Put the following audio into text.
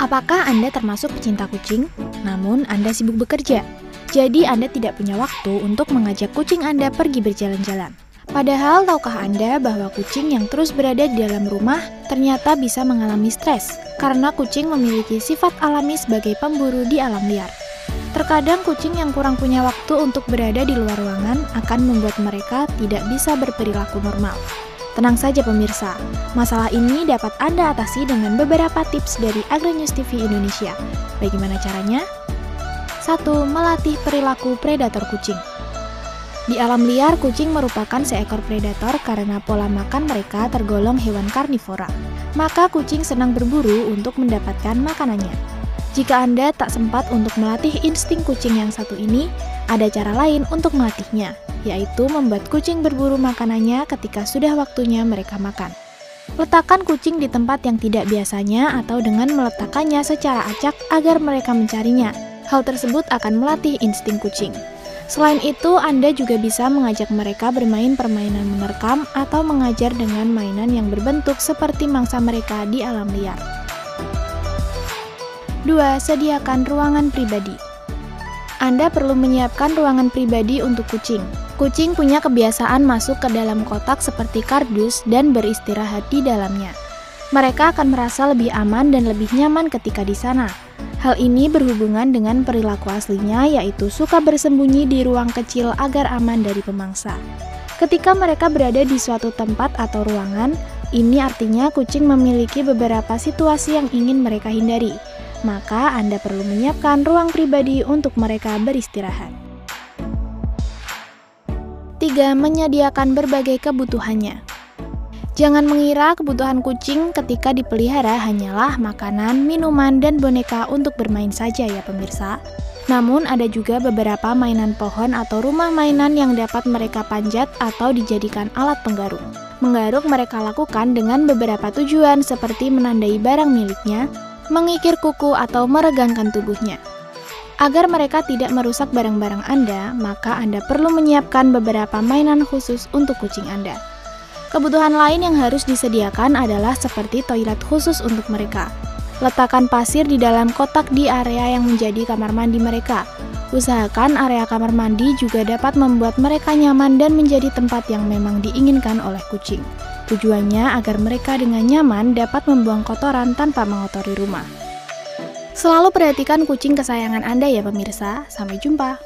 Apakah Anda termasuk pecinta kucing? Namun Anda sibuk bekerja, jadi Anda tidak punya waktu untuk mengajak kucing Anda pergi berjalan-jalan. Padahal tahukah Anda bahwa kucing yang terus berada di dalam rumah ternyata bisa mengalami stres karena kucing memiliki sifat alami sebagai pemburu di alam liar. Terkadang kucing yang kurang punya waktu untuk berada di luar ruangan akan membuat mereka tidak bisa berperilaku normal. Tenang saja pemirsa, masalah ini dapat Anda atasi dengan beberapa tips dari Agronews TV Indonesia. Bagaimana caranya? 1. Melatih perilaku predator kucing. Di alam liar, kucing merupakan seekor predator karena pola makan mereka tergolong hewan karnivora. Maka kucing senang berburu untuk mendapatkan makanannya. Jika Anda tak sempat untuk melatih insting kucing yang satu ini, ada cara lain untuk melatihnya, yaitu membuat kucing berburu makanannya ketika sudah waktunya mereka makan. Letakkan kucing di tempat yang tidak biasanya atau dengan meletakkannya secara acak agar mereka mencarinya. Hal tersebut akan melatih insting kucing. Selain itu, Anda juga bisa mengajak mereka bermain permainan menerkam atau mengajar dengan mainan yang berbentuk seperti mangsa mereka di alam liar. 2. Sediakan ruangan pribadi. Anda perlu menyiapkan ruangan pribadi untuk kucing. Kucing punya kebiasaan masuk ke dalam kotak seperti kardus dan beristirahat di dalamnya. Mereka akan merasa lebih aman dan lebih nyaman ketika di sana. Hal ini berhubungan dengan perilaku aslinya, yaitu suka bersembunyi di ruang kecil agar aman dari pemangsa. Ketika mereka berada di suatu tempat atau ruangan, ini artinya kucing memiliki beberapa situasi yang ingin mereka hindari maka Anda perlu menyiapkan ruang pribadi untuk mereka beristirahat. 3. Menyediakan berbagai kebutuhannya. Jangan mengira kebutuhan kucing ketika dipelihara hanyalah makanan, minuman, dan boneka untuk bermain saja ya pemirsa. Namun ada juga beberapa mainan pohon atau rumah mainan yang dapat mereka panjat atau dijadikan alat penggaruk. Menggaruk mereka lakukan dengan beberapa tujuan seperti menandai barang miliknya, mengikir kuku atau meregangkan tubuhnya. Agar mereka tidak merusak barang-barang Anda, maka Anda perlu menyiapkan beberapa mainan khusus untuk kucing Anda. Kebutuhan lain yang harus disediakan adalah seperti toilet khusus untuk mereka. Letakkan pasir di dalam kotak di area yang menjadi kamar mandi mereka. Usahakan area kamar mandi juga dapat membuat mereka nyaman dan menjadi tempat yang memang diinginkan oleh kucing. Tujuannya agar mereka dengan nyaman dapat membuang kotoran tanpa mengotori rumah. Selalu perhatikan kucing kesayangan Anda ya pemirsa. Sampai jumpa.